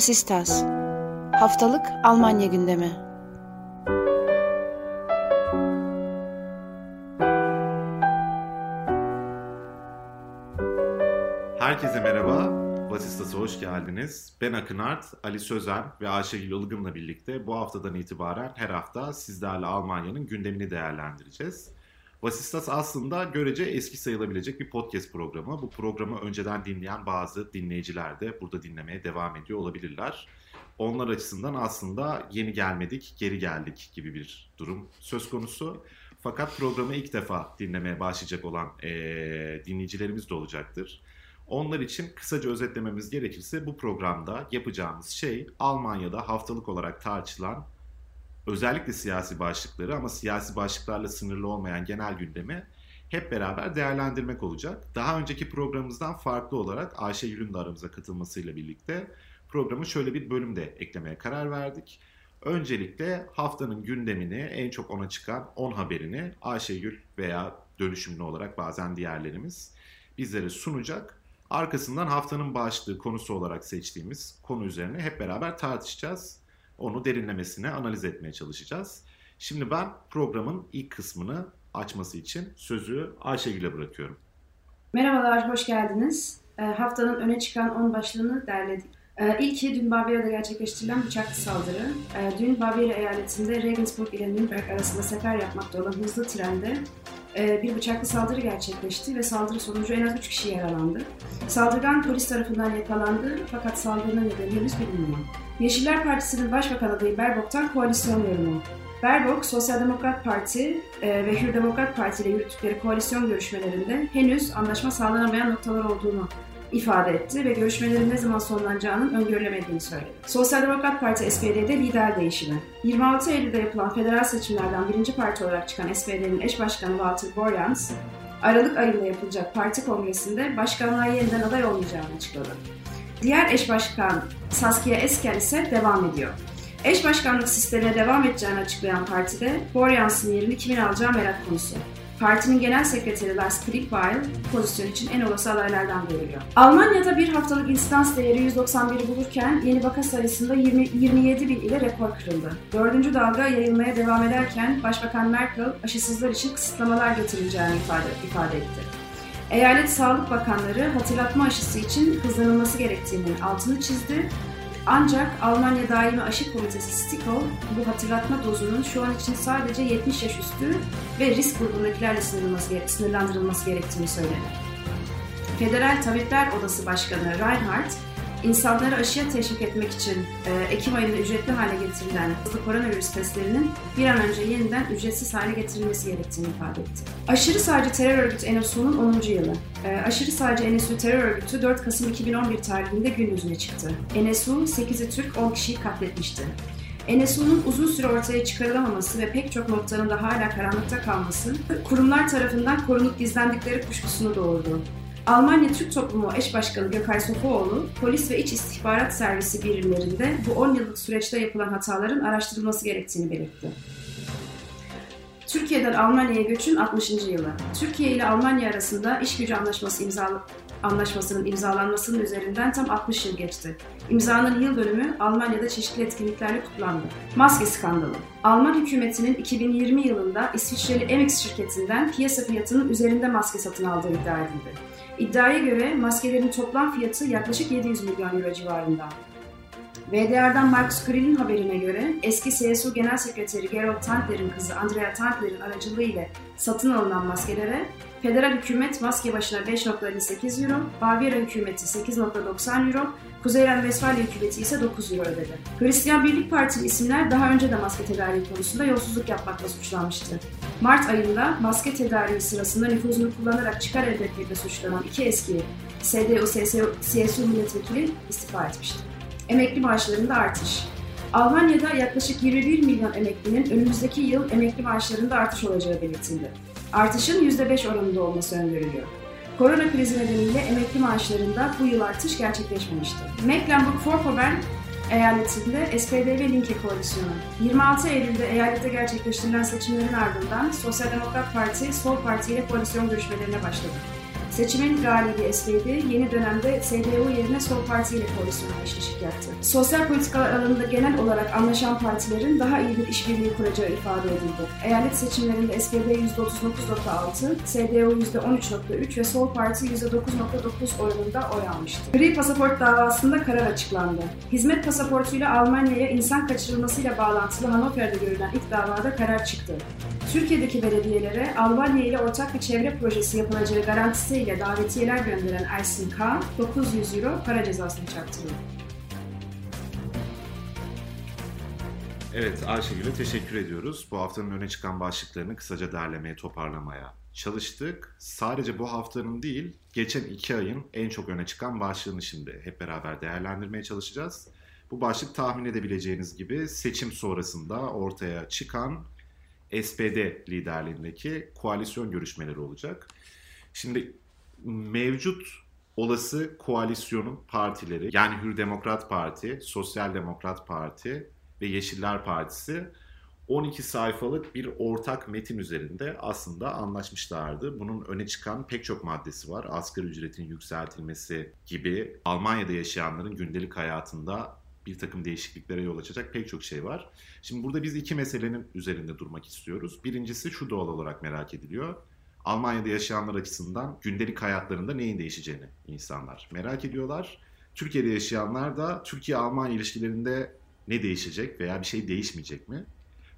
Vasistas Haftalık Almanya gündemi Herkese merhaba. Vasistas'a hoş geldiniz. Ben Akın Art, Ali Sözen ve Ayşegül Ilgın'la birlikte bu haftadan itibaren her hafta sizlerle Almanya'nın gündemini değerlendireceğiz. Vasistas aslında görece eski sayılabilecek bir podcast programı. Bu programı önceden dinleyen bazı dinleyiciler de burada dinlemeye devam ediyor olabilirler. Onlar açısından aslında yeni gelmedik, geri geldik gibi bir durum söz konusu. Fakat programı ilk defa dinlemeye başlayacak olan e, dinleyicilerimiz de olacaktır. Onlar için kısaca özetlememiz gerekirse bu programda yapacağımız şey Almanya'da haftalık olarak tartışılan özellikle siyasi başlıkları ama siyasi başlıklarla sınırlı olmayan genel gündemi hep beraber değerlendirmek olacak. Daha önceki programımızdan farklı olarak Ayşegül'ün de aramıza katılmasıyla birlikte programı şöyle bir bölüm de eklemeye karar verdik. Öncelikle haftanın gündemini en çok ona çıkan 10 haberini Ayşegül veya dönüşümlü olarak bazen diğerlerimiz bizlere sunacak. Arkasından haftanın başlığı konusu olarak seçtiğimiz konu üzerine hep beraber tartışacağız. Onu derinlemesine analiz etmeye çalışacağız. Şimdi ben programın ilk kısmını açması için sözü Ayşegül'e bırakıyorum. Merhabalar, hoş geldiniz. E, haftanın öne çıkan 10 başlığını derledik. E, ilki dün Bavyera'da gerçekleştirilen bıçaklı saldırı. E, dün Bavyera eyaletinde Regensburg ile Nürnberg arasında sefer yapmakta olan hızlı trende bir bıçaklı saldırı gerçekleşti ve saldırı sonucu en az 3 kişi yaralandı. Saldırgan polis tarafından yakalandı fakat saldırının nedeni henüz bilinmiyor. Yeşiller Partisi'nin başbakan adayı Baerbock'tan koalisyon yorumu. Baerbock, Sosyal Demokrat Parti e, ve Hür Demokrat Parti ile yürüttükleri koalisyon görüşmelerinde henüz anlaşma sağlanamayan noktalar olduğunu ifade etti ve görüşmelerin ne zaman sonlanacağının öngörülemediğini söyledi. Sosyal Demokrat Parti SPD'de lider değişimi. 26 Eylül'de yapılan federal seçimlerden birinci parti olarak çıkan SPD'nin eş başkanı Walter Borjans, Aralık ayında yapılacak parti kongresinde başkanlığa yeniden aday olmayacağını açıkladı. Diğer eş başkan Saskia Esken ise devam ediyor. Eş başkanlık sistemine devam edeceğini açıklayan partide Borjans'ın yerini kimin alacağı merak konusu. Partinin genel sekreteri Lars Klingbeil pozisyon için en olası adaylardan görülüyor. Almanya'da bir haftalık instans değeri 191'i bulurken yeni vaka sayısında 20, 27 bin ile rekor kırıldı. Dördüncü dalga yayılmaya devam ederken Başbakan Merkel aşısızlar için kısıtlamalar getirileceğini ifade, ifade etti. Eyalet Sağlık Bakanları hatırlatma aşısı için hızlanılması gerektiğini altını çizdi ancak Almanya Daimi Aşı Komitesi STIKO bu hatırlatma dozunun şu an için sadece 70 yaş üstü ve risk grubundakilerle sınırlandırılması gerektiğini söyledi. Federal Tabipler Odası Başkanı Reinhardt, insanları aşıya teşvik etmek için e, Ekim ayında ücretli hale getirilen hızlı koronavirüs testlerinin bir an önce yeniden ücretsiz hale getirilmesi gerektiğini ifade etti. Aşırı Sağcı Terör Örgütü NSU'nun 10. yılı. E, Aşırı Sağcı NSU Terör Örgütü 4 Kasım 2011 tarihinde gün yüzüne çıktı. NSU 8'i Türk 10 kişiyi katletmişti. NSU'nun uzun süre ortaya çıkarılamaması ve pek çok noktanın da hala karanlıkta kalması kurumlar tarafından korunup gizlendikleri kuşkusunu doğurdu. Almanya Türk Toplumu Eş Başkanı Gökay Sofuoğlu, polis ve iç istihbarat servisi birimlerinde bu 10 yıllık süreçte yapılan hataların araştırılması gerektiğini belirtti. Türkiye'den Almanya'ya göçün 60. yılı. Türkiye ile Almanya arasında iş gücü anlaşması imzalı anlaşmasının imzalanmasının üzerinden tam 60 yıl geçti. İmzanın yıl dönümü Almanya'da çeşitli etkinliklerle kutlandı. Maske skandalı. Alman hükümetinin 2020 yılında İsviçreli MX şirketinden piyasa fiyatının üzerinde maske satın aldığı iddia edildi. İddiaya göre maskelerin toplam fiyatı yaklaşık 700 milyon euro civarında. VDR'dan Marcus Grill'in haberine göre eski CSU Genel Sekreteri Gerald Tantler'in kızı Andrea Tantler'in aracılığı ile satın alınan maskelere Federal hükümet maske başına 5.58 euro, Bavyera hükümeti 8.90 euro, Kuzey Ren-Vesfalya hükümeti ise 9 euro ödedi. Hristiyan Birlik Partili isimler daha önce de maske tedariği konusunda yolsuzluk yapmakla suçlanmıştı. Mart ayında maske tedariği sırasında nüfuzunu kullanarak çıkar elde etmekle suçlanan iki eski CDU-CSU milletvekili istifa etmişti. Emekli maaşlarında artış. Almanya'da yaklaşık 21 milyon emeklinin önümüzdeki yıl emekli maaşlarında artış olacağı belirtildi. Artışın %5 oranında olması öngörülüyor. Korona krizi nedeniyle emekli maaşlarında bu yıl artış gerçekleşmemişti. Mecklenburg-Vorpommern eyaletinde SPD ve Linke koalisyonu. 26 Eylül'de eyalette gerçekleştirilen seçimlerin ardından Sosyal Demokrat Parti, Sol Parti ile koalisyon görüşmelerine başladı. Seçimin galibi SPD yeni dönemde CDU yerine Sol Parti ile koalisyona eşleşik yaptı. Sosyal politikalar alanında genel olarak anlaşan partilerin daha iyi bir işbirliği kuracağı ifade edildi. Eyalet seçimlerinde SPD %39.6, CDU %13.3 ve Sol Parti %9.9 oranında oy almıştı. Gri pasaport davasında karar açıklandı. Hizmet pasaportuyla Almanya'ya insan kaçırılmasıyla bağlantılı Hannover'de görülen ilk davada karar çıktı. Türkiye'deki belediyelere Almanya ile ortak bir çevre projesi yapılacağı garantisiyle davetiyeler gönderen Ersin K. 900 euro para cezasını çarptırıyor. Evet Ayşegül'e teşekkür ediyoruz. Bu haftanın öne çıkan başlıklarını kısaca derlemeye, toparlamaya çalıştık. Sadece bu haftanın değil, geçen iki ayın en çok öne çıkan başlığını şimdi hep beraber değerlendirmeye çalışacağız. Bu başlık tahmin edebileceğiniz gibi seçim sonrasında ortaya çıkan SPD liderliğindeki koalisyon görüşmeleri olacak. Şimdi mevcut olası koalisyonun partileri yani Hür Demokrat Parti, Sosyal Demokrat Parti ve Yeşiller Partisi 12 sayfalık bir ortak metin üzerinde aslında anlaşmışlardı. Bunun öne çıkan pek çok maddesi var. Asgari ücretin yükseltilmesi gibi Almanya'da yaşayanların gündelik hayatında bir takım değişikliklere yol açacak pek çok şey var. Şimdi burada biz iki meselenin üzerinde durmak istiyoruz. Birincisi şu doğal olarak merak ediliyor. Almanya'da yaşayanlar açısından gündelik hayatlarında neyin değişeceğini insanlar merak ediyorlar. Türkiye'de yaşayanlar da Türkiye-Almanya ilişkilerinde ne değişecek veya bir şey değişmeyecek mi?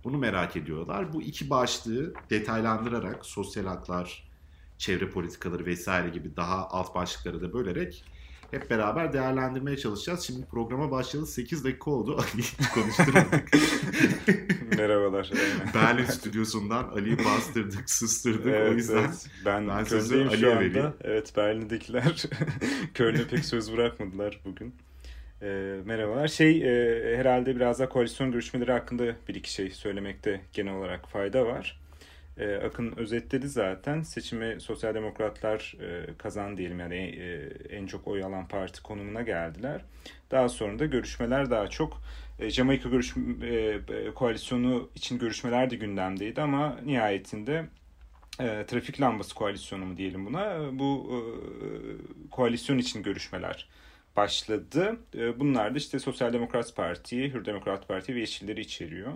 Bunu merak ediyorlar. Bu iki başlığı detaylandırarak sosyal haklar, çevre politikaları vesaire gibi daha alt başlıkları da bölerek hep beraber değerlendirmeye çalışacağız. Şimdi programa başlayalı 8 dakika oldu. Ali'yi konuşturmadık. Merhabalar. Berlin stüdyosundan Ali'yi bastırdık, sustırdık. Evet, o yüzden evet. ben, ben sözü Ali'ye vereyim. Evet Berlin'dekiler Köln'e pek söz bırakmadılar bugün. E, merhabalar. Şey e, herhalde biraz da koalisyon görüşmeleri hakkında bir iki şey söylemekte genel olarak fayda var. E, Akın özetledi zaten. Seçimi Sosyal Demokratlar e, kazan diyelim yani e, en çok oy alan parti konumuna geldiler. Daha sonra da görüşmeler daha çok e, Jamaika görüş, e, e, koalisyonu için görüşmeler de gündemdeydi ama nihayetinde e, trafik lambası koalisyonu mu diyelim buna bu e, koalisyon için görüşmeler başladı. E, bunlar da işte Sosyal Demokrat Parti, Hür Demokrat Parti ve Yeşilleri içeriyor.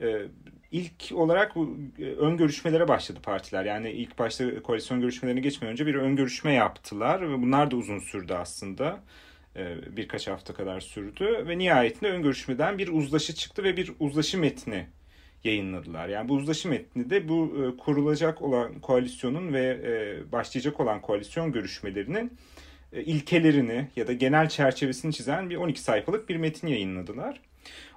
E, ilk olarak e, ön görüşmelere başladı partiler. Yani ilk başta koalisyon görüşmelerine geçmeden önce bir ön görüşme yaptılar ve bunlar da uzun sürdü aslında. E, birkaç hafta kadar sürdü ve nihayetinde ön görüşmeden bir uzlaşı çıktı ve bir uzlaşı metni yayınladılar. Yani bu uzlaşı metni de bu e, kurulacak olan koalisyonun ve başlayacak olan koalisyon görüşmelerinin ilkelerini ya da genel çerçevesini çizen bir 12 sayfalık bir metin yayınladılar.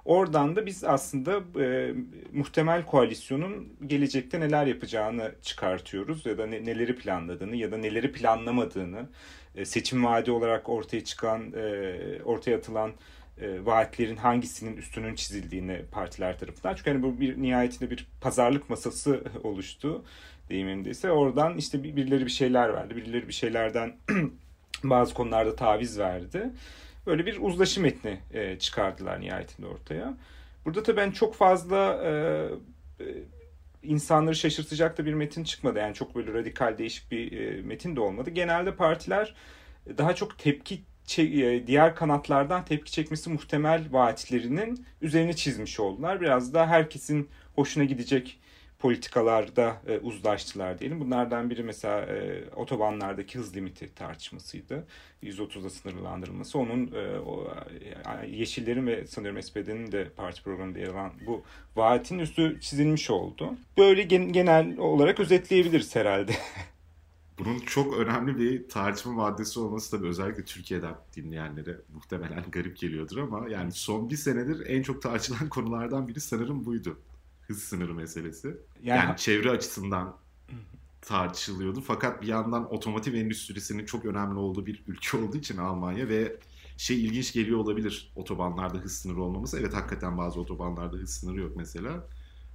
Oradan da biz aslında e, muhtemel koalisyonun gelecekte neler yapacağını çıkartıyoruz ya da ne, neleri planladığını ya da neleri planlamadığını e, seçim vaadi olarak ortaya çıkan e, ortaya atılan e, vaatlerin hangisinin üstünün çizildiğini partiler tarafından. Çünkü hani bu bir nihayetinde bir pazarlık masası oluştu deyimindeyse. Oradan işte birileri bir şeyler verdi. Birileri bir şeylerden bazı konularda taviz verdi. Böyle bir uzlaşı metni e, çıkardılar nihayetinde ortaya. Burada tabii ben çok fazla e, e, insanları şaşırtacak da bir metin çıkmadı. Yani çok böyle radikal değişik bir e, metin de olmadı. Genelde partiler daha çok tepki e, diğer kanatlardan tepki çekmesi muhtemel vaatlerinin üzerine çizmiş oldular. Biraz daha herkesin hoşuna gidecek politikalarda e, uzlaştılar diyelim. Bunlardan biri mesela e, otobanlardaki hız limiti tartışmasıydı. 130'da sınırlandırılması. Onun e, o, yani Yeşillerin ve sanıyorum SPD'nin de parti programında yer alan bu vaatin üstü çizilmiş oldu. Böyle gen, genel olarak özetleyebiliriz herhalde. Bunun çok önemli bir tartışma maddesi olması tabii özellikle Türkiye'den dinleyenlere muhtemelen garip geliyordur ama yani son bir senedir en çok tartışılan konulardan biri sanırım buydu. Hız sınırı meselesi. Yani, yani çevre açısından tartışılıyordu. Fakat bir yandan otomotiv endüstrisinin çok önemli olduğu bir ülke olduğu için Almanya ve şey ilginç geliyor olabilir otobanlarda hız sınırı olmaması. Evet hakikaten bazı otobanlarda hız sınırı yok mesela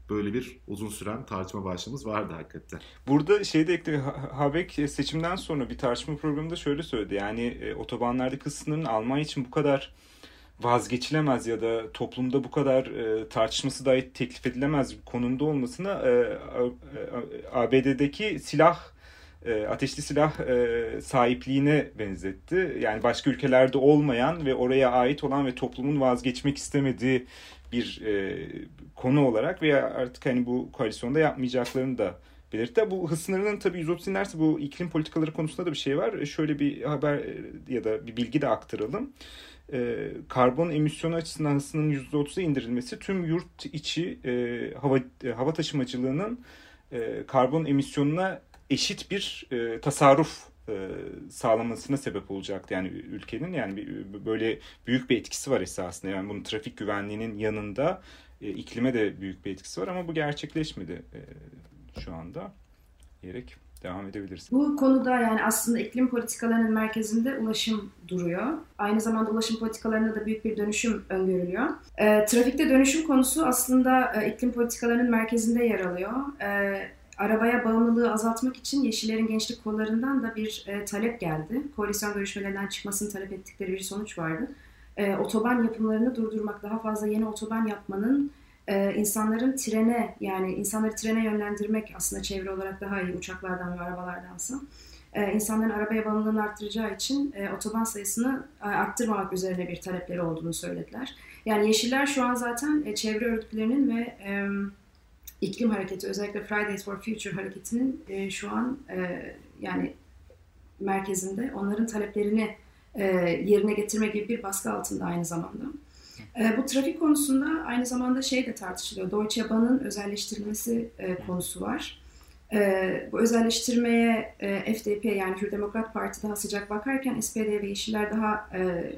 böyle bir uzun süren tartışma başlığımız vardı hakikaten. Burada şeyde ekle Habeck seçimden sonra bir tartışma programında şöyle söyledi. Yani e, otobanlardaki hız sınırının Almanya için bu kadar vazgeçilemez ya da toplumda bu kadar e, tartışması dahi teklif edilemez bir konumda olmasına e, e, ABD'deki silah e, ateşli silah e, sahipliğine benzetti. Yani başka ülkelerde olmayan ve oraya ait olan ve toplumun vazgeçmek istemediği bir e, konu olarak veya artık hani bu koalisyonda yapmayacaklarını da belirtti. Bu hız sınırının tabii 130 inerse bu iklim politikaları konusunda da bir şey var. Şöyle bir haber ya da bir bilgi de aktaralım. E, karbon emisyonu açısından hız sınırının %30'a indirilmesi tüm yurt içi e, hava e, hava taşımacılığının e, karbon emisyonuna eşit bir e, tasarruf e, sağlamasına sebep olacaktı yani ülkenin yani bir, böyle büyük bir etkisi var esasında yani bunun trafik güvenliğinin yanında e, iklime de büyük bir etkisi var ama bu gerçekleşmedi e, şu anda diyerek devam edebiliriz. Bu konuda yani aslında iklim politikalarının merkezinde ulaşım duruyor. Aynı zamanda ulaşım politikalarında da büyük bir dönüşüm öngörülüyor. E, trafikte dönüşüm konusu aslında e, iklim politikalarının merkezinde yer alıyor. E, arabaya bağımlılığı azaltmak için Yeşillerin gençlik kollarından da bir e, talep geldi. Koalisyon görüşmelerinden çıkmasını talep ettikleri bir sonuç vardı. E, otoban yapımlarını durdurmak, daha fazla yeni otoban yapmanın e, insanların trene yani insanları trene yönlendirmek aslında çevre olarak daha iyi uçaklardan ve arabalardansa. E, insanların arabaya bağımlılığını arttıracağı için e, otoban sayısını e, arttırmamak üzerine bir talepleri olduğunu söylediler. Yani Yeşiller şu an zaten e, çevre örgütlerinin ve e, iklim hareketi özellikle Fridays for Future hareketinin e, şu an e, yani merkezinde onların taleplerini e, yerine getirme gibi bir baskı altında aynı zamanda. E, bu trafik konusunda aynı zamanda şey de tartışılıyor. Deutsche Bahn'ın özelleştirilmesi e, konusu var. E, bu özelleştirmeye e, FDP yani Hür Demokrat Parti daha sıcak bakarken SPD ve Yeşiller daha e,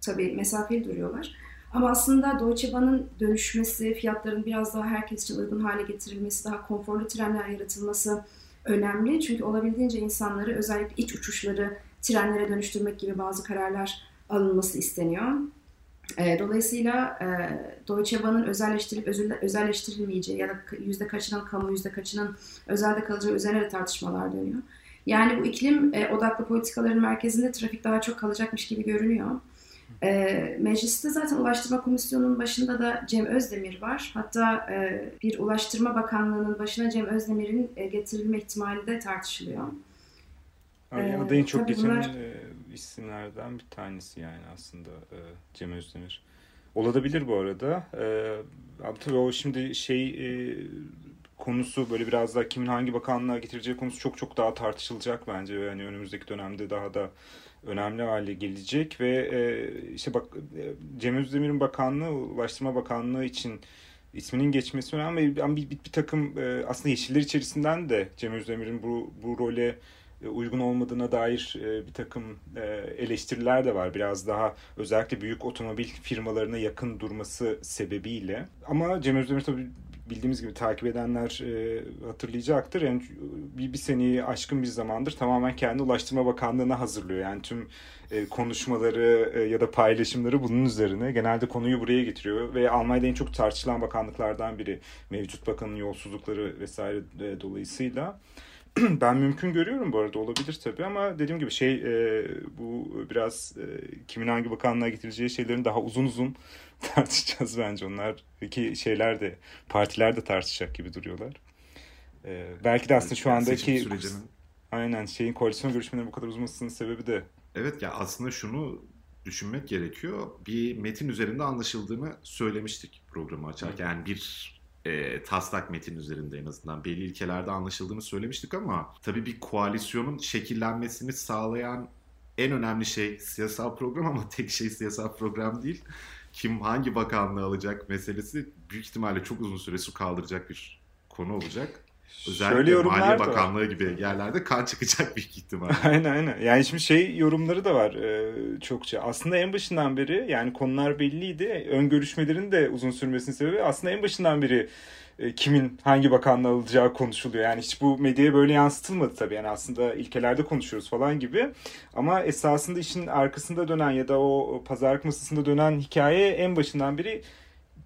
tabii mesafeli duruyorlar. Ama aslında Deutsche Bahn'ın dönüşmesi, fiyatların biraz daha herkes için uygun hale getirilmesi, daha konforlu trenler yaratılması önemli. Çünkü olabildiğince insanları özellikle iç uçuşları trenlere dönüştürmek gibi bazı kararlar alınması isteniyor. E, dolayısıyla e, Deutsche Bahn'ın özelleştirilip özelleştirilmeyeceği ya da yüzde kaçının kamu, yüzde kaçının özelde kalacağı üzerine de tartışmalar dönüyor. Yani bu iklim e, odaklı politikaların merkezinde trafik daha çok kalacakmış gibi görünüyor. E, mecliste zaten Ulaştırma Komisyonu'nun başında da Cem Özdemir var. Hatta e, bir Ulaştırma Bakanlığı'nın başına Cem Özdemir'in e, getirilme ihtimali de tartışılıyor. Yani ee, en çok geçen bunlar... E, isimlerden bir tanesi yani aslında e, Cem Özdemir. Olabilir bu arada. E, abi tabii o şimdi şey konusu böyle biraz daha kimin hangi bakanlığa getireceği konusu çok çok daha tartışılacak bence. Yani önümüzdeki dönemde daha da önemli hale gelecek ve e, işte bak Cem Özdemir'in bakanlığı Ulaştırma Bakanlığı için isminin geçmesi önemli ama bir, bir, bir takım e, aslında Yeşiller içerisinden de Cem Özdemir'in bu, bu role uygun olmadığına dair e, bir takım e, eleştiriler de var. Biraz daha özellikle büyük otomobil firmalarına yakın durması sebebiyle. Ama Cem Özdemir tabii bildiğimiz gibi takip edenler hatırlayacaktır. Yani bir, bir seneyi aşkın bir zamandır tamamen kendi Ulaştırma Bakanlığı'na hazırlıyor. Yani tüm konuşmaları ya da paylaşımları bunun üzerine. Genelde konuyu buraya getiriyor ve Almanya'da en çok tartışılan bakanlıklardan biri. Mevcut bakanın yolsuzlukları vesaire dolayısıyla. ben mümkün görüyorum bu arada olabilir tabii ama dediğim gibi şey e, bu biraz e, kimin hangi bakanlığa getirileceği şeylerin daha uzun uzun tartışacağız bence onlar ki şeyler de partiler de tartışacak gibi duruyorlar. E, belki de aslında şu andaki sürecinin... aynen şeyin koalisyon görüşmelerinin bu kadar uzmasının sebebi de Evet ya aslında şunu düşünmek gerekiyor. Bir metin üzerinde anlaşıldığını söylemiştik programı açarken. Yani bir e, taslak metin üzerinde en azından belli ilkelerde anlaşıldığını söylemiştik ama tabii bir koalisyonun şekillenmesini sağlayan en önemli şey siyasal program ama tek şey siyasal program değil. Kim hangi bakanlığı alacak meselesi büyük ihtimalle çok uzun süre su kaldıracak bir konu olacak. Özellikle Şöyle Maliye Bakanlığı var. gibi yerlerde kan çıkacak büyük ihtimal. aynen aynen. Yani şimdi şey yorumları da var e, çokça. Aslında en başından beri yani konular belliydi. Ön görüşmelerin de uzun sürmesinin sebebi aslında en başından beri e, kimin hangi bakanlığı alacağı konuşuluyor. Yani hiç bu medyaya böyle yansıtılmadı tabii. Yani aslında ilkelerde konuşuyoruz falan gibi. Ama esasında işin arkasında dönen ya da o pazarlık masasında dönen hikaye en başından beri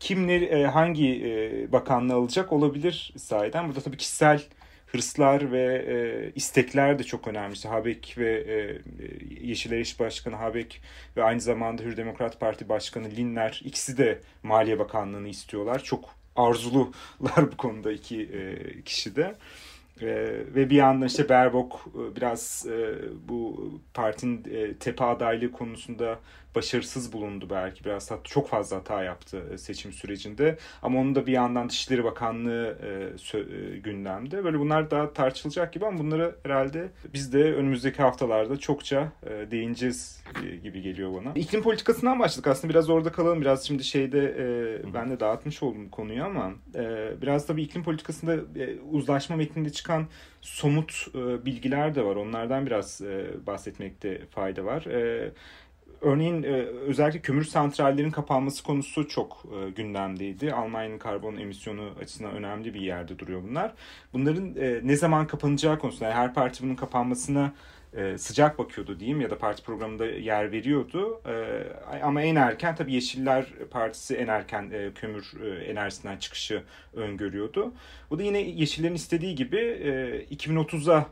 kim ne, e, hangi e, bakanlığı alacak olabilir sahiden. Burada tabii kişisel hırslar ve e, istekler de çok önemli. İşte Habek ve e, Yeşiller İş Başkanı Habek ve aynı zamanda Hür Demokrat Parti Başkanı Linler ikisi de Maliye Bakanlığı'nı istiyorlar. Çok arzulular bu konuda iki e, kişi de. E, ve bir yandan işte Berbok e, biraz e, bu partinin e, tepe adaylığı konusunda başarısız bulundu belki biraz. Çok fazla hata yaptı e, seçim sürecinde. Ama onun da bir yandan Dışişleri Bakanlığı e, e, gündemde. Böyle bunlar daha tartışılacak gibi ama bunları herhalde biz de önümüzdeki haftalarda çokça değineceğiz gibi geliyor bana. İklim politikasından başladık. Aslında biraz orada kalalım. Biraz şimdi şeyde ben de dağıtmış oldum konuyu ama biraz tabii iklim politikasında uzlaşma metninde çıkan somut bilgiler de var. Onlardan biraz bahsetmekte fayda var. Örneğin e, özellikle kömür santrallerin kapanması konusu çok e, gündemdeydi. Almanya'nın karbon emisyonu açısından önemli bir yerde duruyor bunlar. Bunların e, ne zaman kapanacağı konusunda yani her parti bunun kapanmasına e, sıcak bakıyordu diyeyim ya da parti programında yer veriyordu. Ama en erken tabii Yeşiller Partisi en erken kömür enerjisinden çıkışı öngörüyordu. Bu da yine Yeşillerin istediği gibi e, 2030'a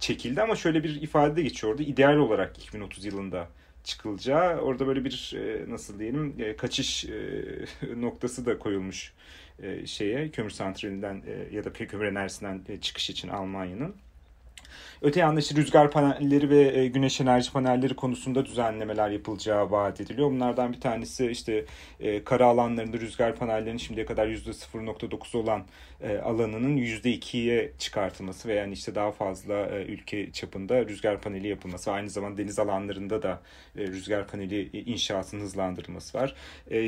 çekildi ama şöyle bir ifade de geçiyordu. İdeal olarak 2030 yılında çıkılacağı orada böyle bir e, nasıl diyelim e, kaçış e, noktası da koyulmuş şeye kömür santralinden ya da kömür enerjisinden çıkış için Almanya'nın. Öte yandan işte rüzgar panelleri ve e, güneş enerji panelleri konusunda düzenlemeler yapılacağı vaat ediliyor. Bunlardan bir tanesi işte e, kara alanlarında rüzgar panellerinin şimdiye kadar %0.9 olan e, alanının %2'ye çıkartılması ve yani işte daha fazla ülke çapında rüzgar paneli yapılması. Aynı zamanda deniz alanlarında da rüzgar paneli inşaatının hızlandırılması var.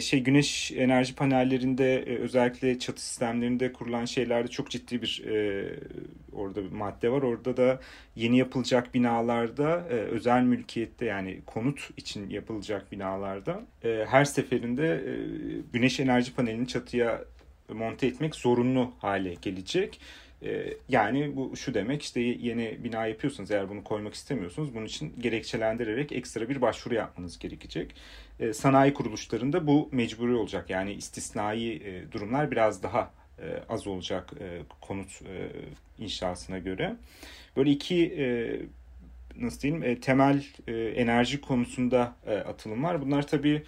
Şey güneş enerji panellerinde özellikle çatı sistemlerinde kurulan şeylerde çok ciddi bir orada bir madde var. Orada da yeni yapılacak binalarda e, özel mülkiyette yani konut için yapılacak binalarda e, her seferinde e, güneş enerji panelini çatıya monte etmek zorunlu hale gelecek. E, yani bu şu demek işte yeni bina yapıyorsanız eğer bunu koymak istemiyorsunuz bunun için gerekçelendirerek ekstra bir başvuru yapmanız gerekecek. E, sanayi kuruluşlarında bu mecburi olacak yani istisnai e, durumlar biraz daha az olacak konut inşasına göre. Böyle iki nasıl diyeyim temel enerji konusunda atılım var. Bunlar tabii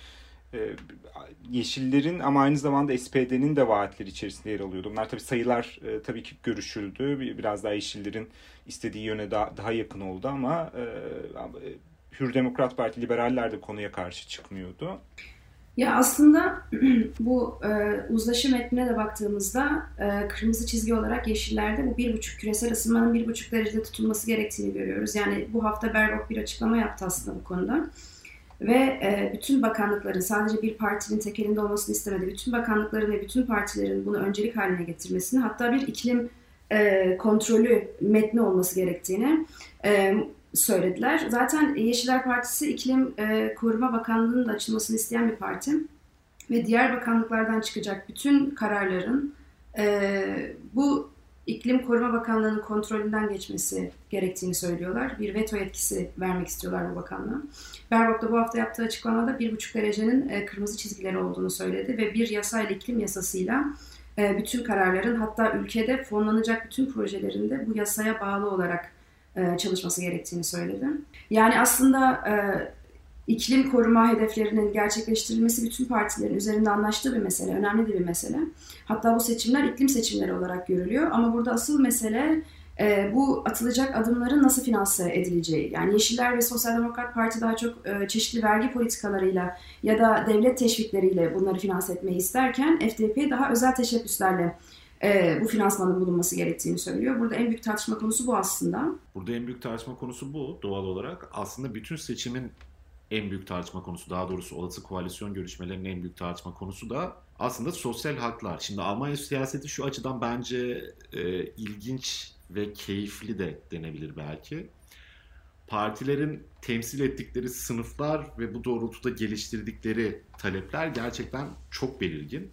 Yeşillerin ama aynı zamanda SPD'nin de vaatleri içerisinde yer alıyordu. Bunlar tabii sayılar tabii ki görüşüldü. Biraz daha Yeşillerin istediği yöne daha, daha yakın oldu ama Hür Demokrat Parti, liberaller de konuya karşı çıkmıyordu. Ya aslında bu e, uzlaşı metnine de baktığımızda e, kırmızı çizgi olarak yeşillerde bu bir buçuk küresel ısınmanın bir buçuk derecede tutulması gerektiğini görüyoruz. Yani bu hafta Berbok bir açıklama yaptı aslında bu konuda. Ve e, bütün bakanlıkların sadece bir partinin tekelinde olmasını istemedi. Bütün bakanlıkların ve bütün partilerin bunu öncelik haline getirmesini hatta bir iklim e, kontrolü metni olması gerektiğini e, söylediler. Zaten Yeşiller Partisi İklim e, Koruma Bakanlığı'nın açılmasını isteyen bir parti. Ve diğer bakanlıklardan çıkacak bütün kararların e, bu İklim Koruma Bakanlığı'nın kontrolünden geçmesi gerektiğini söylüyorlar. Bir veto etkisi vermek istiyorlar bu bakanlığa. Berbok da bu hafta yaptığı açıklamada 1,5 derecenin e, kırmızı çizgileri olduğunu söyledi ve bir yasayla iklim yasasıyla e, bütün kararların hatta ülkede fonlanacak bütün projelerinde bu yasaya bağlı olarak e, çalışması gerektiğini söyledi. Yani aslında e, iklim koruma hedeflerinin gerçekleştirilmesi bütün partilerin üzerinde anlaştığı bir mesele, önemli de bir mesele. Hatta bu seçimler iklim seçimleri olarak görülüyor ama burada asıl mesele e, bu atılacak adımların nasıl finanse edileceği. Yani Yeşiller ve Sosyal Demokrat Parti daha çok çeşitli vergi politikalarıyla ya da devlet teşvikleriyle bunları finanse etmeyi isterken FDP daha özel teşebbüslerle e, bu finansmanın bulunması gerektiğini söylüyor. Burada en büyük tartışma konusu bu aslında. Burada en büyük tartışma konusu bu doğal olarak. Aslında bütün seçimin en büyük tartışma konusu daha doğrusu olası koalisyon görüşmelerinin en büyük tartışma konusu da aslında sosyal haklar. Şimdi Almanya siyaseti şu açıdan bence e, ilginç ve keyifli de denebilir belki. Partilerin temsil ettikleri sınıflar ve bu doğrultuda geliştirdikleri talepler gerçekten çok belirgin.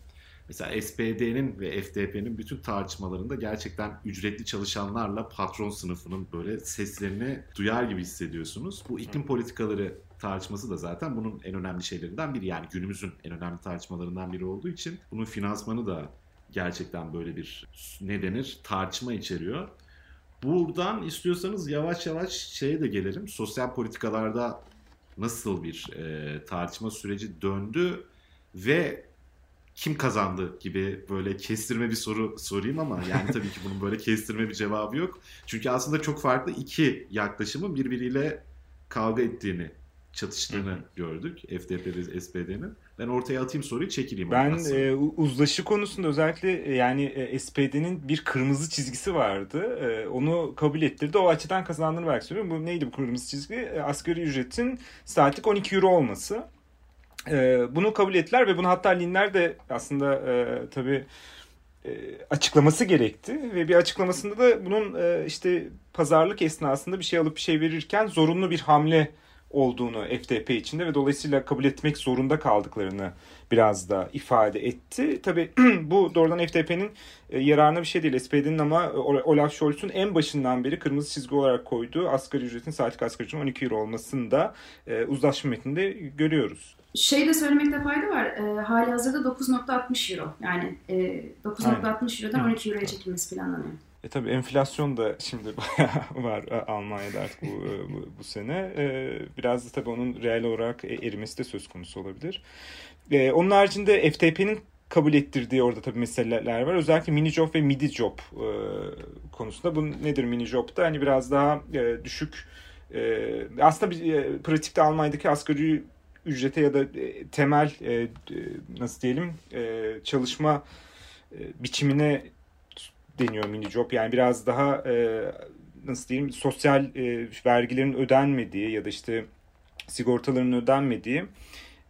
Mesela SPD'nin ve FDP'nin bütün tartışmalarında gerçekten ücretli çalışanlarla patron sınıfının böyle seslerini duyar gibi hissediyorsunuz. Bu iklim politikaları tartışması da zaten bunun en önemli şeylerinden biri. Yani günümüzün en önemli tartışmalarından biri olduğu için bunun finansmanı da gerçekten böyle bir ne denir tartışma içeriyor. Buradan istiyorsanız yavaş yavaş şeye de gelelim. Sosyal politikalarda nasıl bir e, tartışma süreci döndü ve kim kazandı gibi böyle kestirme bir soru sorayım ama yani tabii ki bunun böyle kestirme bir cevabı yok. Çünkü aslında çok farklı iki yaklaşımın birbiriyle kavga ettiğini çatıştığını Hı-hı. gördük FDP ve SPD'nin. Ben ortaya atayım soruyu çekileyim. Ben e, uzlaşı konusunda özellikle e, yani e, SPD'nin bir kırmızı çizgisi vardı. E, onu kabul ettirdi. O açıdan kazandığını belki söylüyorum. Bu neydi bu kırmızı çizgi? E, asgari ücretin saatlik 12 euro olması. E, bunu kabul ettiler ve bunu hatta Linler de aslında e, tabii e, açıklaması gerekti ve bir açıklamasında da bunun e, işte pazarlık esnasında bir şey alıp bir şey verirken zorunlu bir hamle olduğunu FDP içinde ve dolayısıyla kabul etmek zorunda kaldıklarını biraz da ifade etti. Tabi bu doğrudan FDP'nin e, yararına bir şey değil. SPD'nin ama Olaf Scholz'un en başından beri kırmızı çizgi olarak koyduğu asgari ücretin saatlik asgari ücretin 12 euro olmasını da uzlaşma metninde görüyoruz. Şey de söylemekte fayda var. E, hali hazırda 9.60 euro. Yani e, 9.60 eurodan 12 euroya çekilmesi planlanıyor. E tabii enflasyon da şimdi bayağı var e, Almanya'da artık bu, e, bu, bu sene. E, biraz da tabii onun reel olarak erimesi de söz konusu olabilir. Onun haricinde FTP'nin kabul ettirdiği orada tabii meseleler var. Özellikle mini job ve midi job konusunda. Bu nedir mini job da? Hani biraz daha düşük aslında bir, pratikte Almanya'daki asgari ücrete ya da temel nasıl diyelim çalışma biçimine deniyor mini job. Yani biraz daha e, nasıl diyeyim sosyal e, vergilerin ödenmediği ya da işte sigortaların ödenmediği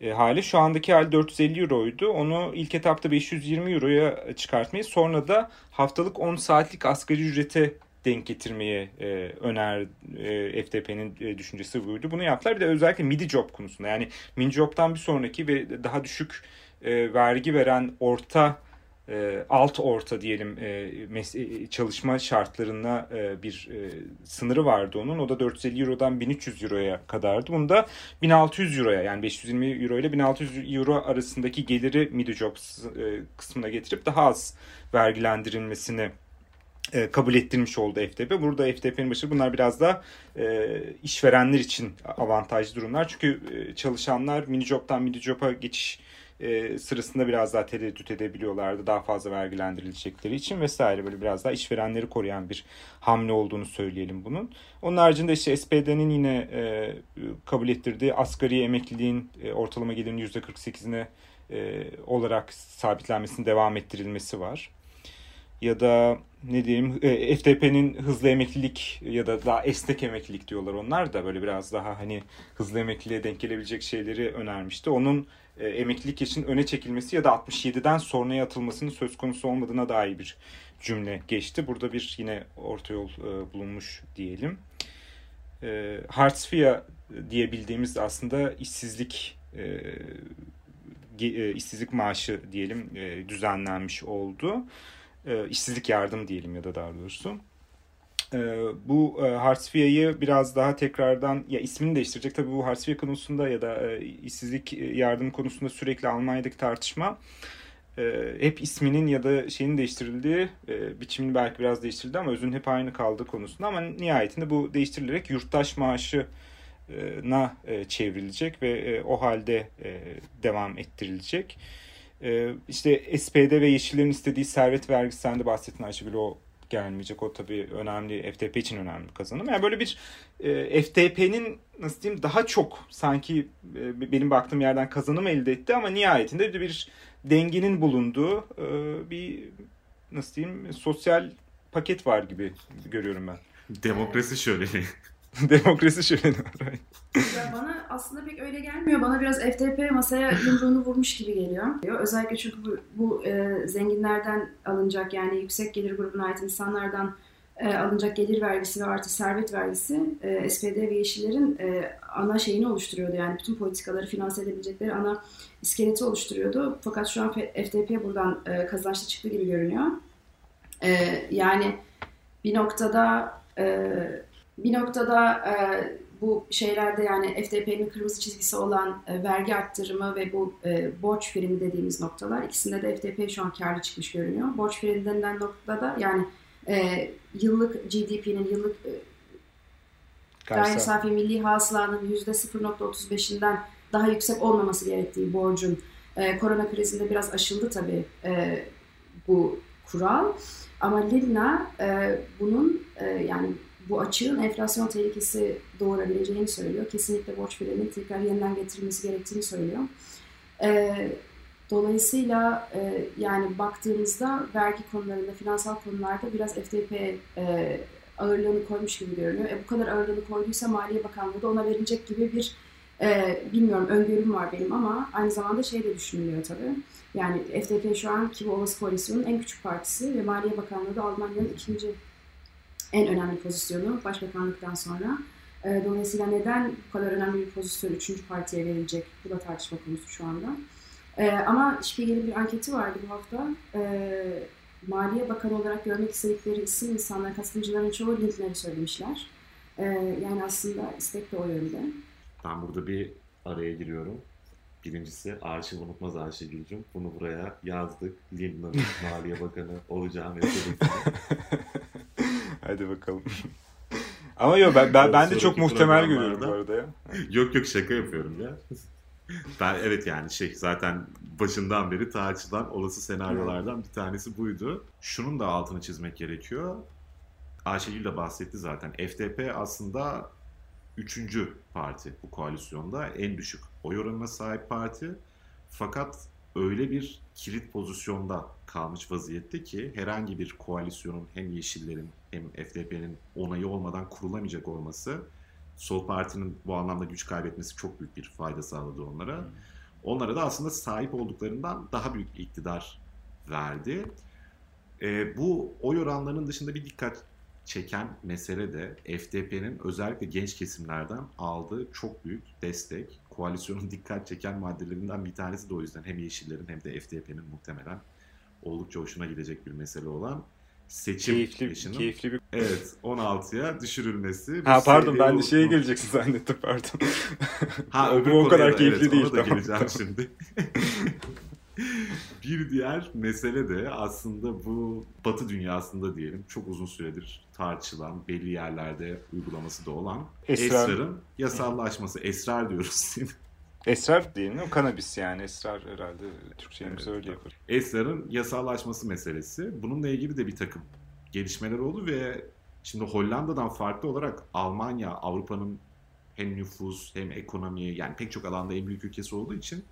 e, hali. Şu andaki hali 450 euroydu. Onu ilk etapta 520 euroya çıkartmayı sonra da haftalık 10 saatlik asgari ücrete denk getirmeye e, öner e, FTP'nin e, düşüncesi buydu. Bunu yaptılar. Bir de özellikle midi job konusunda yani mini job'tan bir sonraki ve daha düşük e, vergi veren orta e, alt orta diyelim e, e, çalışma şartlarına e, bir e, sınırı vardı onun. O da 450 Euro'dan 1300 Euro'ya kadardı. Bunu da 1600 Euro'ya yani 520 Euro ile 1600 Euro arasındaki geliri Midjobs e, kısmına getirip daha az vergilendirilmesini e, kabul ettirmiş oldu FTP. Burada FTP'nin başı bunlar biraz da e, işverenler için avantajlı durumlar. Çünkü e, çalışanlar mini job'tan mini job'a geçiş e, sırasında biraz daha tereddüt edebiliyorlardı. Daha fazla vergilendirilecekleri için vesaire böyle biraz daha işverenleri koruyan bir hamle olduğunu söyleyelim bunun. Onun haricinde işte SPD'nin yine e, kabul ettirdiği asgari emekliliğin e, ortalama gelirinin %48'ine e, olarak sabitlenmesinin devam ettirilmesi var. Ya da ne diyeyim e, FTP'nin hızlı emeklilik ya da daha esnek emeklilik diyorlar onlar da böyle biraz daha hani hızlı emekliliğe denk gelebilecek şeyleri önermişti. Onun e, emeklilik için öne çekilmesi ya da 67'den sonraya atılmasının söz konusu olmadığına dair bir cümle geçti. Burada bir yine orta yol e, bulunmuş diyelim. Hartzfia diye bildiğimiz aslında işsizlik işsizlik maaşı diyelim düzenlenmiş oldu. E, işsizlik yardım diyelim ya da daha doğrusu. E, bu e, biraz daha tekrardan ya ismini değiştirecek. Tabii bu Hartsfia konusunda ya da e, işsizlik yardım konusunda sürekli Almanya'daki tartışma e, hep isminin ya da şeyin değiştirildiği biçimini belki biraz değiştirildi ama özün hep aynı kaldığı konusunda ama nihayetinde bu değiştirilerek yurttaş maaşı na çevrilecek ve o halde devam ettirilecek. E, işte SPD ve Yeşillerin istediği servet vergisi sen de bahsettin Ayşegül o gelmeyecek. O tabii önemli FTP için önemli bir kazanım. Yani böyle bir e, FTP'nin nasıl diyeyim daha çok sanki e, benim baktığım yerden kazanım elde etti ama nihayetinde de bir dengenin bulunduğu e, bir nasıl diyeyim sosyal paket var gibi görüyorum ben. Demokrasi şöleni. Demokrasi şöleni var. Ya bana aslında pek öyle gelmiyor. Bana biraz FTP masaya yumruğunu vurmuş gibi geliyor. Özellikle çünkü bu, bu e, zenginlerden alınacak yani yüksek gelir grubuna ait insanlardan e, alınacak gelir vergisi ve artı servet vergisi e, SPD ve Yeşillerin e, ana şeyini oluşturuyordu. Yani bütün politikaları finanse edebilecekleri ana iskeleti oluşturuyordu. Fakat şu an FTP buradan e, kazançlı çıktı gibi görünüyor. E, yani bir noktada e, bir noktada e, bu şeylerde yani FTP'nin kırmızı çizgisi olan e, vergi arttırımı ve bu e, borç primi dediğimiz noktalar ikisinde de FTP şu an karlı çıkmış görünüyor. Borç primi denilen noktada yani e, yıllık GDP'nin yıllık e, gayri safi milli hasılanın %0.35'inden daha yüksek olmaması gerektiği borcun e, korona krizinde biraz aşıldı tabii e, bu kural. Ama Lilna e, bunun e, yani bu açığın enflasyon tehlikesi doğurabileceğini söylüyor. Kesinlikle borç birinin tekrar yeniden getirilmesi gerektiğini söylüyor. E, dolayısıyla e, yani baktığımızda vergi konularında, finansal konularda biraz FTP e, ağırlığını koymuş gibi görünüyor. E, bu kadar ağırlığını koyduysa Maliye Bakanlığı da ona verilecek gibi bir e, bilmiyorum öngörüm var benim ama aynı zamanda şey de düşünülüyor tabii. Yani FDP şu an ki bu olası koalisyonun en küçük partisi ve Maliye Bakanlığı da Almanya'nın ikinci en önemli pozisyonu başbakanlıktan sonra. E, dolayısıyla neden bu kadar önemli bir pozisyon üçüncü partiye verilecek? Bu da tartışma konusu şu anda. E, ama Spiegel'in bir anketi vardı bu hafta. E, Maliye Bakanı olarak görmek istedikleri isim insanlar, katılımcıların çoğu Lindner'i söylemişler. E, yani aslında istek de o yönde. Ben burada bir araya giriyorum. Birincisi arşiv unutmaz Ayşegül'cüm. Bunu buraya yazdık. Lindner'ın Maliye Bakanı olacağı meselesini. Hadi bakalım. Ama yok ben, ben, ben de çok muhtemel görüyorum bu arada ya. yok yok şaka yapıyorum ya. Ben evet yani şey zaten başından beri tartışılan olası senaryolardan bir tanesi buydu. Şunun da altını çizmek gerekiyor. Ayşegül de bahsetti zaten. FDP aslında üçüncü parti bu koalisyonda. En düşük oy oranına sahip parti. Fakat öyle bir kilit pozisyonda kalmış vaziyette ki herhangi bir koalisyonun hem Yeşillerin hem FDP'nin onayı olmadan kurulamayacak olması Sol Parti'nin bu anlamda güç kaybetmesi çok büyük bir fayda sağladı onlara. Onlara da aslında sahip olduklarından daha büyük iktidar verdi. E, bu oy oranlarının dışında bir dikkat çeken mesele de FDP'nin özellikle genç kesimlerden aldığı çok büyük destek. Koalisyonun dikkat çeken maddelerinden bir tanesi de o yüzden hem Yeşillerin hem de FDP'nin muhtemelen oldukça hoşuna gidecek bir mesele olan seçim keyifli, yaşının keyifli bir... evet 16'ya düşürülmesi. Ha pardon ben de şeye geleceksin zannettim pardon. Ha öbür o kadar da, keyifli evet, değil. Ona da tamam. geleceğim şimdi. bir diğer mesele de aslında bu Batı dünyasında diyelim çok uzun süredir tartışılan, belli yerlerde uygulaması da olan Esrar. esrarın yasallaşması. Esrar diyoruz değil mi? Esrar değil mi? Kanabis yani. Esrar herhalde Türkçemiz öyle yapar. Esrarın yasallaşması meselesi. Bununla ilgili de bir takım gelişmeler oldu ve şimdi Hollanda'dan farklı olarak Almanya Avrupa'nın hem nüfus hem ekonomi yani pek çok alanda en büyük ülkesi olduğu için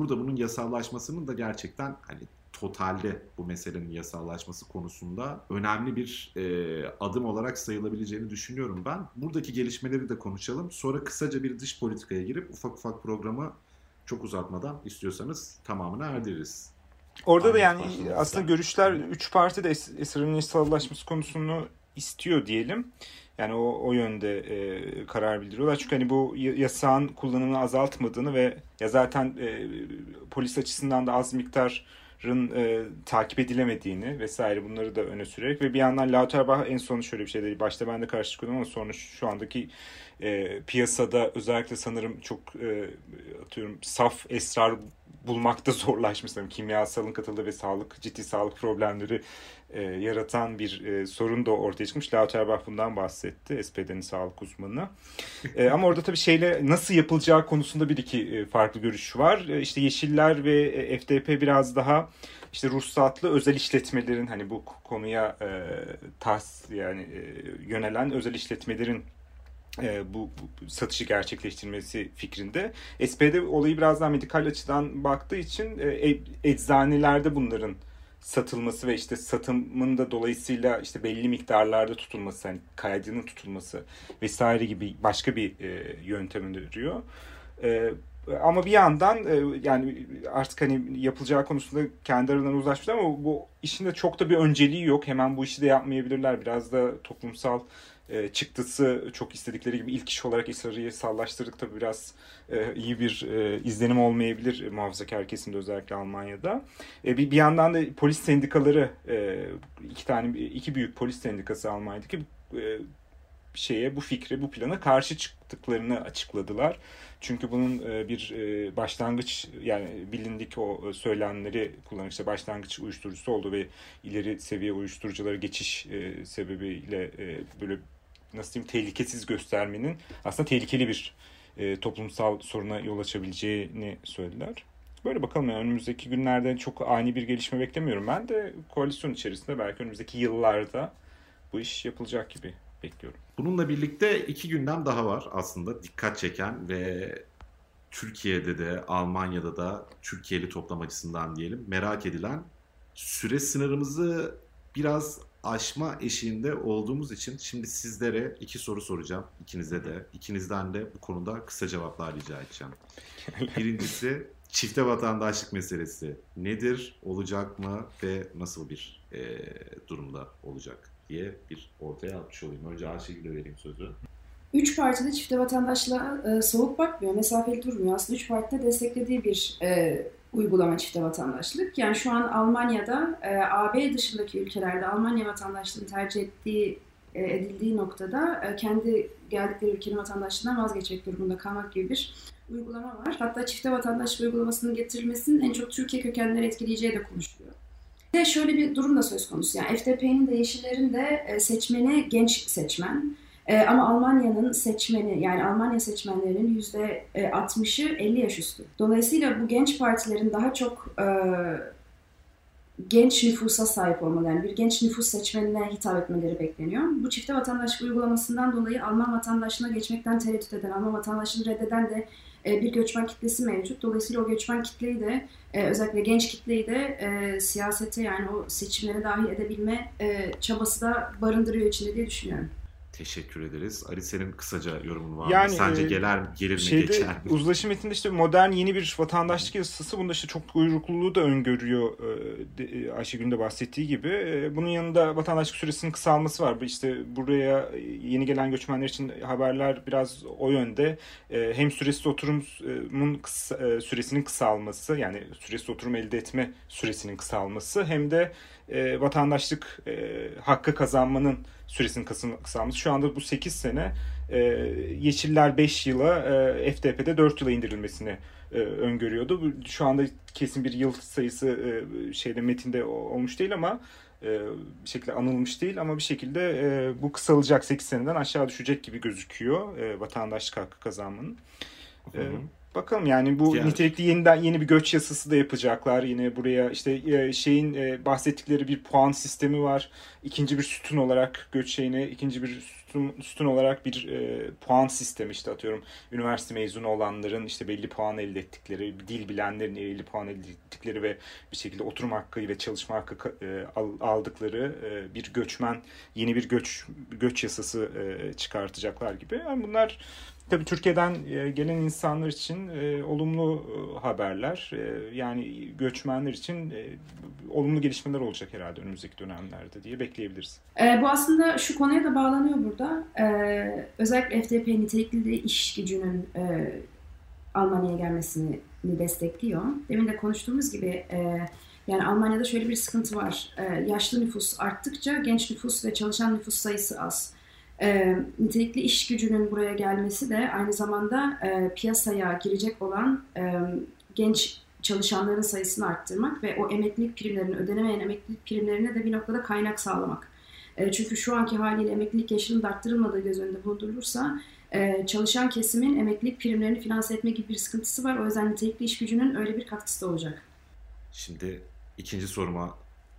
burada bunun yasallaşmasının da gerçekten hani totalde bu meselenin yasallaşması konusunda önemli bir e, adım olarak sayılabileceğini düşünüyorum ben. Buradaki gelişmeleri de konuşalım. Sonra kısaca bir dış politikaya girip ufak ufak programı çok uzatmadan istiyorsanız tamamını erdiririz. Orada da yani aslında görüşler üç parti de es- esrarın yasallaşması konusunu istiyor diyelim. Yani o, o yönde e, karar bildiriyorlar. Çünkü hani bu yasağın kullanımını azaltmadığını ve ya zaten e, polis açısından da az miktarın e, takip edilemediğini vesaire bunları da öne sürerek ve bir yandan Lauterbach en son şöyle bir şey dedi. Başta ben de karşı çıkıyordum ama sonra şu andaki e, piyasada özellikle sanırım çok e, atıyorum saf esrar bulmakta zorlaşmış. Yani kimyasalın katıldığı ve sağlık ciddi sağlık problemleri e, yaratan bir e, sorun da ortaya çıkmış. Lauterbach bundan bahsetti. SPD'nin sağlık uzmanı. E, ama orada tabii şeyle nasıl yapılacağı konusunda bir iki e, farklı görüş var. E, işte Yeşiller ve e, FDP biraz daha işte ruhsatlı özel işletmelerin hani bu konuya e, tas yani e, yönelen özel işletmelerin e, bu, bu satışı gerçekleştirmesi fikrinde. SPD olayı biraz daha medikal açıdan baktığı için e, eczanelerde bunların satılması ve işte satımın da dolayısıyla işte belli miktarlarda tutulması, hani kaydının tutulması vesaire gibi başka bir e, yöntem öneriyor. E, ama bir yandan e, yani artık hani yapılacağı konusunda kendi aralarından uzlaşmışlar ama bu işin de çok da bir önceliği yok. Hemen bu işi de yapmayabilirler. Biraz da toplumsal e, çıktısı çok istedikleri gibi ilk iş olarak İsrail'i sallaştırdık tabii biraz e, iyi bir e, izlenim olmayabilir e, muhafazakar kesimde özellikle Almanya'da. E, bir, bir yandan da polis sendikaları e, iki tane iki büyük polis sendikası Almanya'daki e, şeye bu fikre bu plana karşı çıktıklarını açıkladılar. Çünkü bunun e, bir e, başlangıç yani bilindik o söylemleri kullanıcı işte başlangıç uyuşturucusu oldu ve ileri seviye uyuşturuculara geçiş e, sebebiyle böyle nasıl diyeyim tehlikesiz göstermenin aslında tehlikeli bir toplumsal soruna yol açabileceğini söylediler. Böyle bakalım yani önümüzdeki günlerde çok ani bir gelişme beklemiyorum. Ben de koalisyon içerisinde belki önümüzdeki yıllarda bu iş yapılacak gibi bekliyorum. Bununla birlikte iki gündem daha var aslında dikkat çeken ve Türkiye'de de Almanya'da da Türkiye'li toplam açısından diyelim merak edilen süre sınırımızı biraz aşma eşiğinde olduğumuz için şimdi sizlere iki soru soracağım. ikinize de. ikinizden de bu konuda kısa cevaplar rica edeceğim. Birincisi çifte vatandaşlık meselesi nedir, olacak mı ve nasıl bir e, durumda olacak? diye bir ortaya atmış olayım. Önce Ayşegül'e vereyim sözü. Üç partide çifte vatandaşlığa e, soğuk bakmıyor, mesafeli durmuyor. Aslında üç partide desteklediği bir e, uygulama çifte vatandaşlık. Yani şu an Almanya'da, e, AB dışındaki ülkelerde Almanya vatandaşlığını tercih ettiği e, edildiği noktada e, kendi geldikleri ülkenin vatandaşlığından vazgeçmek durumunda kalmak gibi bir uygulama var. Hatta çifte vatandaşlık uygulamasının getirilmesinin en çok Türkiye kökenleri etkileyeceği de konuşuluyor. De şöyle bir durum da söz konusu. Yani FDP'nin de Yeşillerin de seçmeni genç seçmen. E, ama Almanya'nın seçmeni yani Almanya seçmenlerinin yüzde 60'ı e, 50 yaş üstü. Dolayısıyla bu genç partilerin daha çok e, genç nüfusa sahip olmalı. Yani bir genç nüfus seçmenine hitap etmeleri bekleniyor. Bu çifte vatandaşlık uygulamasından dolayı Alman vatandaşlığına geçmekten tereddüt eden, Alman vatandaşlığını reddeden de e, bir göçmen kitlesi mevcut. Dolayısıyla o göçmen kitleyi de e, özellikle genç kitleyi de siyasete yani o seçimlere dahil edebilme çabası da barındırıyor içinde diye düşünüyorum. Teşekkür ederiz. Ali senin kısaca yorumun var yani, mı? Sence e, gelir, gelir mi şeyde, geçer mi? Uzlaşı metninde işte modern yeni bir vatandaşlık yasası bunda işte çok uyrukluluğu da öngörüyor e, Ayşegül'ün de bahsettiği gibi. E, bunun yanında vatandaşlık süresinin kısalması var. İşte buraya yeni gelen göçmenler için haberler biraz o yönde. Hem süresiz oturumun kısa, süresinin kısalması yani süresiz oturum elde etme süresinin kısalması hem de vatandaşlık hakkı kazanmanın süresinin kısalması. Şu anda bu 8 sene e, Yeşiller 5 yıla e, FDP'de 4 yıla indirilmesini e, öngörüyordu. Şu anda kesin bir yıl sayısı e, şeyde metinde olmuş değil ama e, bir şekilde anılmış değil ama bir şekilde e, bu kısalacak 8 seneden aşağı düşecek gibi gözüküyor e, vatandaşlık hakkı kazanmanın. E, Bakalım yani bu yani. nitelikli yeniden yeni bir göç yasası da yapacaklar. Yine buraya işte e, şeyin e, bahsettikleri bir puan sistemi var. İkinci bir sütun olarak göç şeyine ikinci bir sütun, sütun olarak bir e, puan sistemi işte atıyorum. Üniversite mezunu olanların işte belli puan elde ettikleri, dil bilenlerin belli puan elde ettikleri ve bir şekilde oturum hakkı ve çalışma hakkı e, aldıkları e, bir göçmen yeni bir göç göç yasası e, çıkartacaklar gibi. Yani bunlar Tabii Türkiye'den e, gelen insanlar için e, olumlu e, haberler. Yani göçmenler için olumlu gelişmeler olacak herhalde önümüzdeki dönemlerde diye bekleyebiliriz. E, bu aslında şu konuya da bağlanıyor burada. E, özellikle FDP nitelikli iş gücünün e, Almanya'ya gelmesini destekliyor. Demin de konuştuğumuz gibi e, yani Almanya'da şöyle bir sıkıntı var. E, yaşlı nüfus arttıkça genç nüfus ve çalışan nüfus sayısı az. E, nitelikli iş gücünün buraya gelmesi de aynı zamanda e, piyasaya girecek olan e, genç çalışanların sayısını arttırmak ve o emeklilik primlerini ödenemeyen emeklilik primlerine de bir noktada kaynak sağlamak. E, çünkü şu anki haliyle emeklilik yaşının arttırılmadığı göz önünde bulundurulursa e, çalışan kesimin emeklilik primlerini finanse etme gibi bir sıkıntısı var. O yüzden nitelikli iş gücünün öyle bir katkısı da olacak. Şimdi ikinci soruma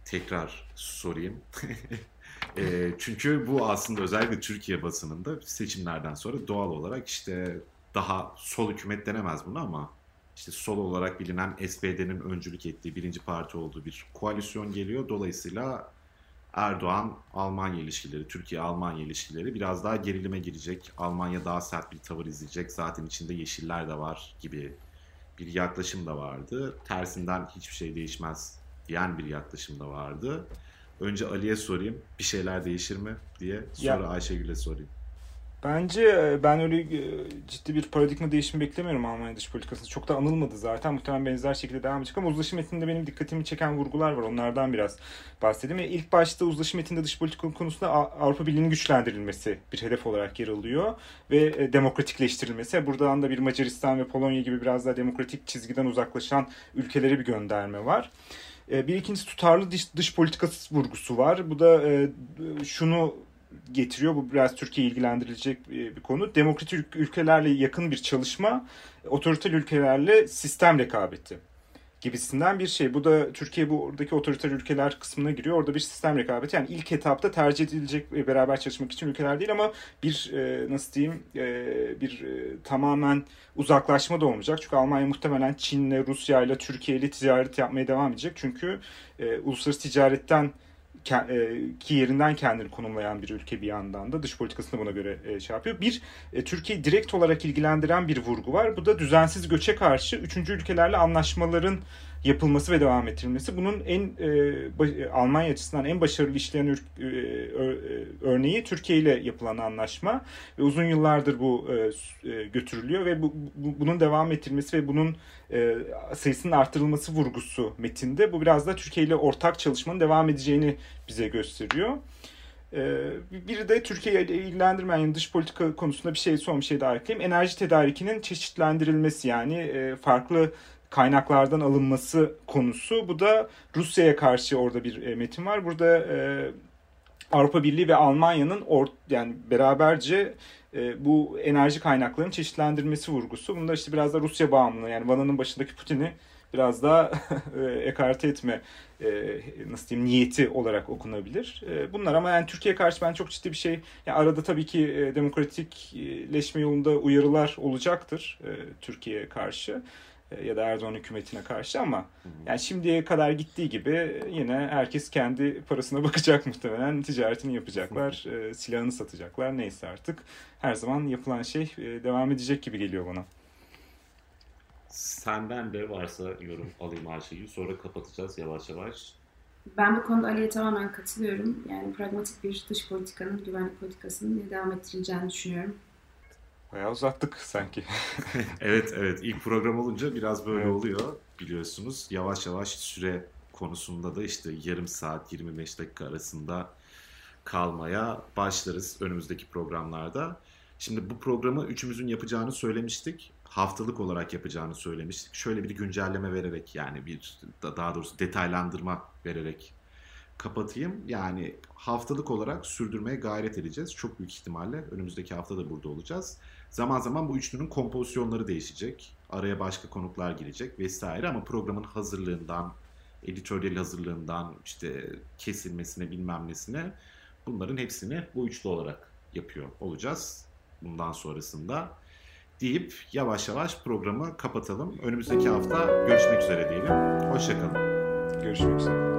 tekrar sorayım. e, çünkü bu aslında özellikle Türkiye basınında seçimlerden sonra doğal olarak işte daha sol hükümet denemez bunu ama işte sol olarak bilinen SPD'nin öncülük ettiği birinci parti olduğu bir koalisyon geliyor. Dolayısıyla Erdoğan Almanya ilişkileri, Türkiye Almanya ilişkileri biraz daha gerilime girecek. Almanya daha sert bir tavır izleyecek. Zaten içinde yeşiller de var gibi bir yaklaşım da vardı. Tersinden hiçbir şey değişmez diyen bir yaklaşım da vardı. Önce Ali'ye sorayım bir şeyler değişir mi diye. Sonra Ayşegül'e sorayım. Bence e, ben öyle e, ciddi bir paradigma değişimi beklemiyorum Almanya dış politikasında. Çok da anılmadı zaten. Muhtemelen benzer şekilde devam edecek ama uzlaşı metninde benim dikkatimi çeken vurgular var. Onlardan biraz bahsedeyim. E, ilk başta uzlaşı metninde dış politika konusunda Avrupa Birliği'nin güçlendirilmesi bir hedef olarak yer alıyor. Ve demokratikleştirilmesi. Buradan da bir Macaristan ve Polonya gibi biraz daha demokratik çizgiden uzaklaşan ülkelere bir gönderme var. Bir ikincisi tutarlı dış, dış politikası vurgusu var. Bu da şunu getiriyor. Bu biraz Türkiye ilgilendirilecek bir konu. Demokratik ülkelerle yakın bir çalışma, otoriter ülkelerle sistem rekabeti gibisinden bir şey. Bu da Türkiye buradaki otoriter ülkeler kısmına giriyor. Orada bir sistem rekabeti. Yani ilk etapta tercih edilecek beraber çalışmak için ülkeler değil ama bir e, nasıl diyeyim e, bir e, tamamen uzaklaşma da olmayacak. Çünkü Almanya muhtemelen Çin'le, Rusya'yla, Türkiye'yle ticaret yapmaya devam edecek. Çünkü uluslararası ticaretten e, ki yerinden kendini konumlayan bir ülke bir yandan da dış politikasını buna göre e, şey yapıyor. Bir, e, Türkiye direkt olarak ilgilendiren bir vurgu var. Bu da düzensiz göçe karşı üçüncü ülkelerle anlaşmaların yapılması ve devam ettirilmesi. Bunun en e, Almanya açısından en başarılı işleyen e, örneği Türkiye ile yapılan anlaşma ve uzun yıllardır bu e, götürülüyor ve bu, bu bunun devam ettirilmesi ve bunun e, sayısının artırılması vurgusu metinde. Bu biraz da Türkiye ile ortak çalışmanın devam edeceğini bize gösteriyor. E, biri de Türkiye ile ilgilendirmeyen dış politika konusunda bir şey son bir şey daha ekleyeyim. Enerji tedarikinin çeşitlendirilmesi yani e, farklı kaynaklardan alınması konusu. Bu da Rusya'ya karşı orada bir e, metin var. Burada e, Avrupa Birliği ve Almanya'nın or, yani beraberce e, bu enerji kaynaklarının çeşitlendirmesi vurgusu. Bunda işte biraz da Rusya bağımlılığı yani Vana'nın başındaki Putin'i biraz daha e, ekarte etme e, nasıl diyeyim niyeti olarak okunabilir. E, bunlar ama yani Türkiye karşı ben çok ciddi bir şey yani arada tabii ki e, demokratikleşme yolunda uyarılar olacaktır e, Türkiye karşı. E, ya da Erdoğan hükümetine karşı ama yani şimdiye kadar gittiği gibi yine herkes kendi parasına bakacak muhtemelen ticaretini yapacaklar, e, silahını satacaklar neyse artık her zaman yapılan şey e, devam edecek gibi geliyor bana. Senden de varsa yorum alayım Ayşegül sonra kapatacağız yavaş yavaş. Ben bu konuda Ali'ye tamamen katılıyorum. Yani pragmatik bir dış politikanın, güvenlik politikasının devam ettirileceğini düşünüyorum. Bayağı uzattık sanki. evet evet ilk program olunca biraz böyle evet. oluyor biliyorsunuz. Yavaş yavaş süre konusunda da işte yarım saat 25 dakika arasında kalmaya başlarız önümüzdeki programlarda. Şimdi bu programı üçümüzün yapacağını söylemiştik. Haftalık olarak yapacağını söylemiştik. Şöyle bir güncelleme vererek yani bir daha doğrusu detaylandırma vererek kapatayım. Yani haftalık olarak sürdürmeye gayret edeceğiz. Çok büyük ihtimalle önümüzdeki hafta da burada olacağız. Zaman zaman bu üçlünün kompozisyonları değişecek. Araya başka konuklar girecek vesaire ama programın hazırlığından, editoryal hazırlığından işte kesilmesine bilmem nesine bunların hepsini bu üçlü olarak yapıyor olacağız bundan sonrasında deyip yavaş yavaş programı kapatalım. Önümüzdeki hafta görüşmek üzere diyelim. Hoşçakalın. Görüşmek üzere.